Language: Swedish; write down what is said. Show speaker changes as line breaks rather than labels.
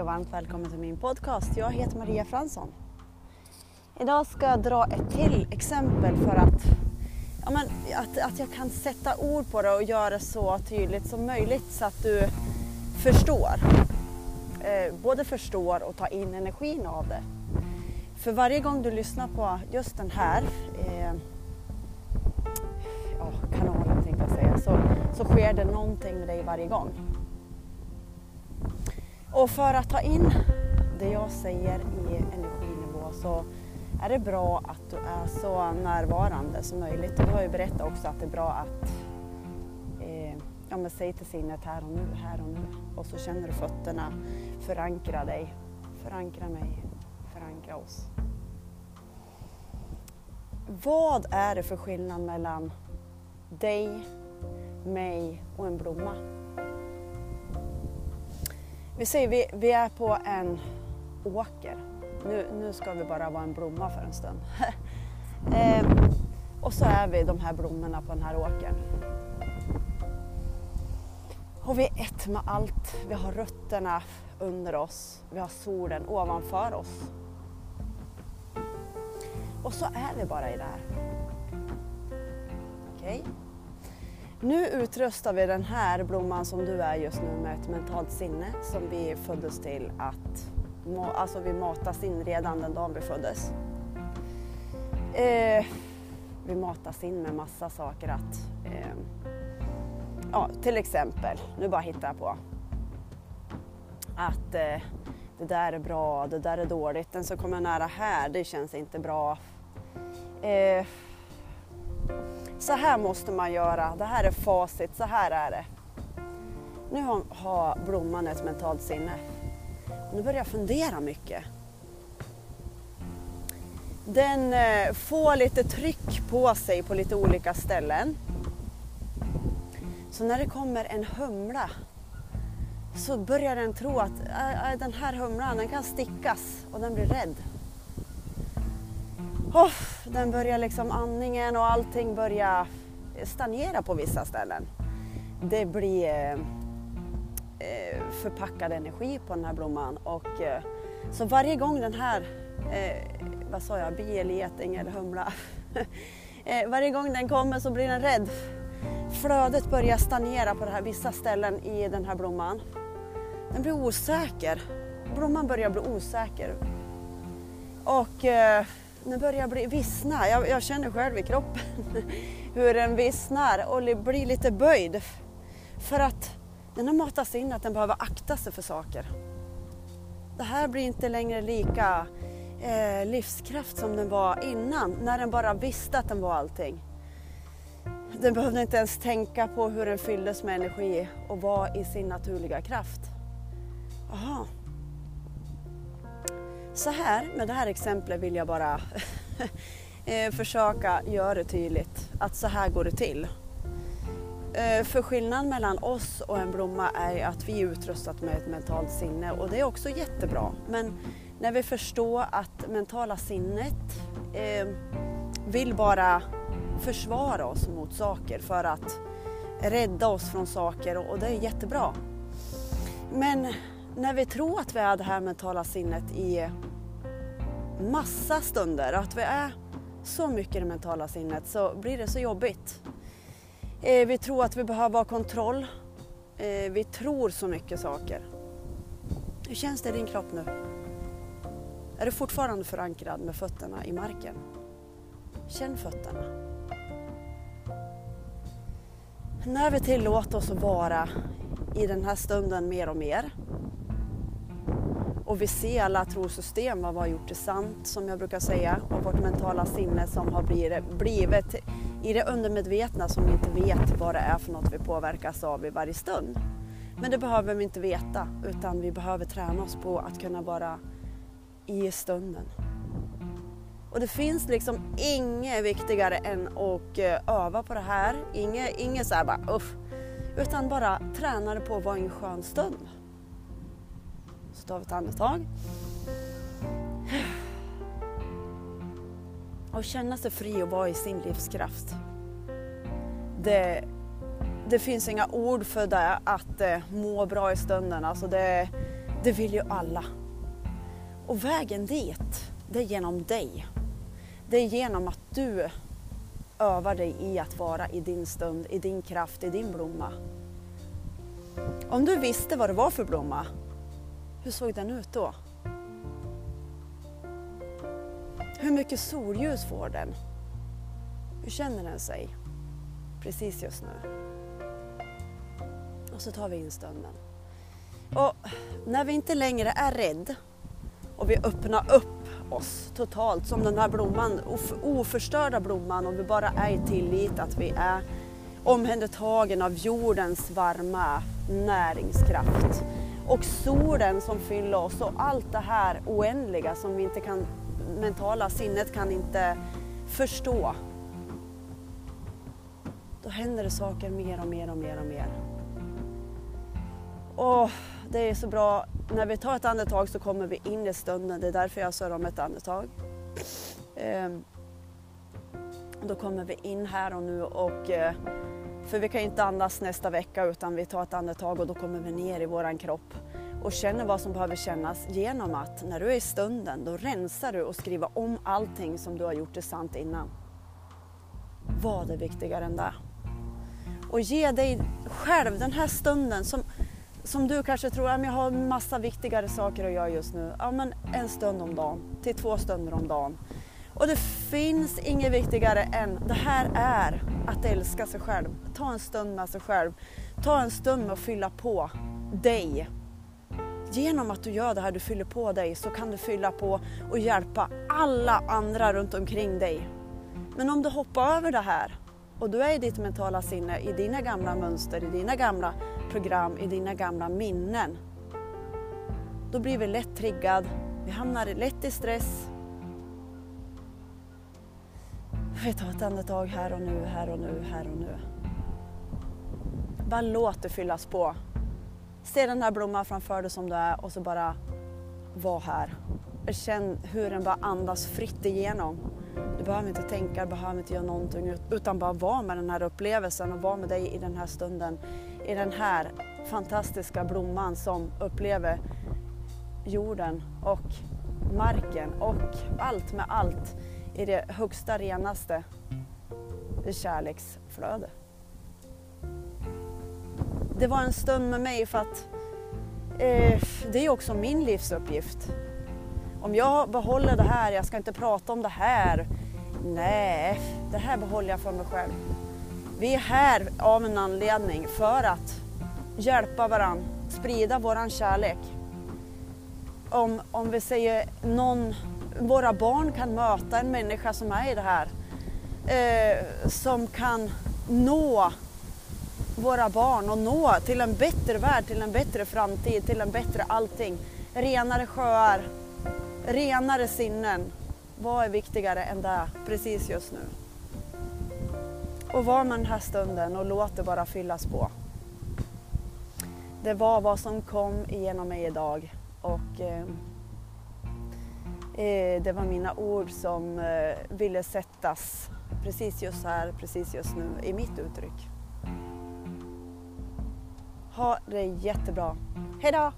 Hej och varmt välkommen till min podcast. Jag heter Maria Fransson. Idag ska jag dra ett till exempel för att, ja men, att, att jag kan sätta ord på det och göra det så tydligt som möjligt så att du förstår. Eh, både förstår och tar in energin av det. För varje gång du lyssnar på just den här eh, ja, kanalen tänkte jag säga, så, så sker det någonting med dig varje gång. Och för att ta in det jag säger i energinivå så är det bra att du är så närvarande som möjligt. Och du har ju berättat också att det är bra att eh, ja, men säg till sinnet här och nu, här och nu. Och så känner du fötterna, förankra dig, förankra mig, förankra oss. Vad är det för skillnad mellan dig, mig och en blomma? Vi säger vi, vi är på en åker. Nu, nu ska vi bara vara en blomma för en stund. eh, och så är vi de här blommorna på den här åkern. Och vi är ett med allt. Vi har rötterna under oss. Vi har solen ovanför oss. Och så är vi bara i det här. Okej? Okay? Nu utrustar vi den här blomman som du är just nu med ett mentalt sinne som vi föddes till att, alltså vi matas in redan den dagen vi föddes. Eh, vi matas in med massa saker att, eh, ja till exempel, nu bara hittar jag på, att eh, det där är bra, det där är dåligt, den som kommer nära här, det känns inte bra. Eh, så här måste man göra, det här är facit, så här är det. Nu har blomman ett mentalt sinne. Nu börjar jag fundera mycket. Den eh, får lite tryck på sig på lite olika ställen. Så när det kommer en humla så börjar den tro att den här humlan den kan stickas och den blir rädd. Oh, den börjar liksom andningen och allting börjar stagnera på vissa ställen. Det blir eh, eh, förpackad energi på den här blomman och eh, så varje gång den här, eh, vad sa jag, bi eller geting eller humla, eh, varje gång den kommer så blir den rädd. Flödet börjar stagnera på det här, vissa ställen i den här blomman. Den blir osäker. Blomman börjar bli osäker. Och eh, den nu börjar bli vissna. Jag, jag känner själv i kroppen hur den vissnar och blir lite böjd. För att den har matats in att den behöver akta sig för saker. Det här blir inte längre lika eh, livskraft som den var innan när den bara visste att den var allting. Den behövde inte ens tänka på hur den fylldes med energi och var i sin naturliga kraft. Aha, så här, med det här exemplet vill jag bara eh, försöka göra det tydligt att så här går det till. Eh, för skillnaden mellan oss och en blomma är att vi är utrustat med ett mentalt sinne och det är också jättebra. Men när vi förstår att mentala sinnet eh, vill bara försvara oss mot saker för att rädda oss från saker och det är jättebra. Men när vi tror att vi är det här mentala sinnet i massa stunder, att vi är så mycket i det mentala sinnet så blir det så jobbigt. Eh, vi tror att vi behöver ha kontroll. Eh, vi tror så mycket saker. Hur känns det i din kropp nu? Är du fortfarande förankrad med fötterna i marken? Känn fötterna. När vi tillåter oss att vara i den här stunden mer och mer och vi ser alla trosystem, vad vi har gjort det sant som jag brukar säga och vårt mentala sinne som har blivit i det undermedvetna som vi inte vet vad det är för något vi påverkas av i varje stund. Men det behöver vi inte veta utan vi behöver träna oss på att kunna vara i stunden. Och det finns liksom inget viktigare än att eh, öva på det här. Inget, inget så här bara uff. Utan bara träna det på att vara i en skön stund. Så ett andetag. Och känna sig fri och vara i sin livskraft. Det, det finns inga ord för det, att eh, må bra i stunden. Alltså det, Det vill ju alla. Och vägen dit, det är genom dig. Det är genom att du övar dig i att vara i din stund, i din kraft, i din blomma. Om du visste vad det var för blomma, hur såg den ut då? Hur mycket solljus får den? Hur känner den sig precis just nu? Och så tar vi in stunden. Och när vi inte längre är rädd och vi öppnar upp oss totalt som den här blomman, oförstörda blomman och vi bara är i tillit att vi är omhändertagen av jordens varma näringskraft och solen som fyller oss och allt det här oändliga som vi inte kan, mentala sinnet kan inte förstå. Då händer det saker mer och mer och mer och mer. Och det är så bra, när vi tar ett andetag så kommer vi in i stunden. Det är därför jag sör om ett andetag. Ehm, då kommer vi in här och nu och eh, för vi kan inte andas nästa vecka utan vi tar ett andetag och då kommer vi ner i våran kropp och känner vad som behöver kännas genom att när du är i stunden då rensar du och skriver om allting som du har gjort det sant innan. Vad är viktigare än det? Och ge dig själv den här stunden som, som du kanske tror att jag har massa viktigare saker att göra just nu. Ja, men en stund om dagen till två stunder om dagen. Och det finns inget viktigare än det här är att älska sig själv. Ta en stund med sig själv. Ta en stund med att fylla på dig. Genom att du gör det här, du fyller på dig, så kan du fylla på och hjälpa alla andra runt omkring dig. Men om du hoppar över det här och du är i ditt mentala sinne, i dina gamla mönster, i dina gamla program, i dina gamla minnen. Då blir vi lätt triggad, vi hamnar lätt i stress. Vi tar ett andetag här och nu, här och nu, här och nu. Bara låt det fyllas på. Se den här blomman framför dig som du är och så bara var här. Känn hur den bara andas fritt igenom. Du behöver inte tänka, du behöver inte göra någonting utan bara vara med den här upplevelsen och vara med dig i den här stunden. I den här fantastiska blomman som upplever jorden och marken och allt med allt i det högsta, renaste, kärleksflöde. Det var en stund med mig för att eh, det är också min livsuppgift. Om jag behåller det här, jag ska inte prata om det här. Nej, det här behåller jag för mig själv. Vi är här av en anledning för att hjälpa varandra, sprida våran kärlek. Om, om vi säger någon, våra barn kan möta en människa som är i det här, eh, som kan nå våra barn och nå till en bättre värld, till en bättre framtid, till en bättre allting. Renare sjöar, renare sinnen. Vad är viktigare än det precis just nu? Och var med den här stunden och låt det bara fyllas på. Det var vad som kom igenom mig idag och eh, eh, Eh, det var mina ord som eh, ville sättas precis just här, precis just nu i mitt uttryck. Ha det jättebra. Hejdå!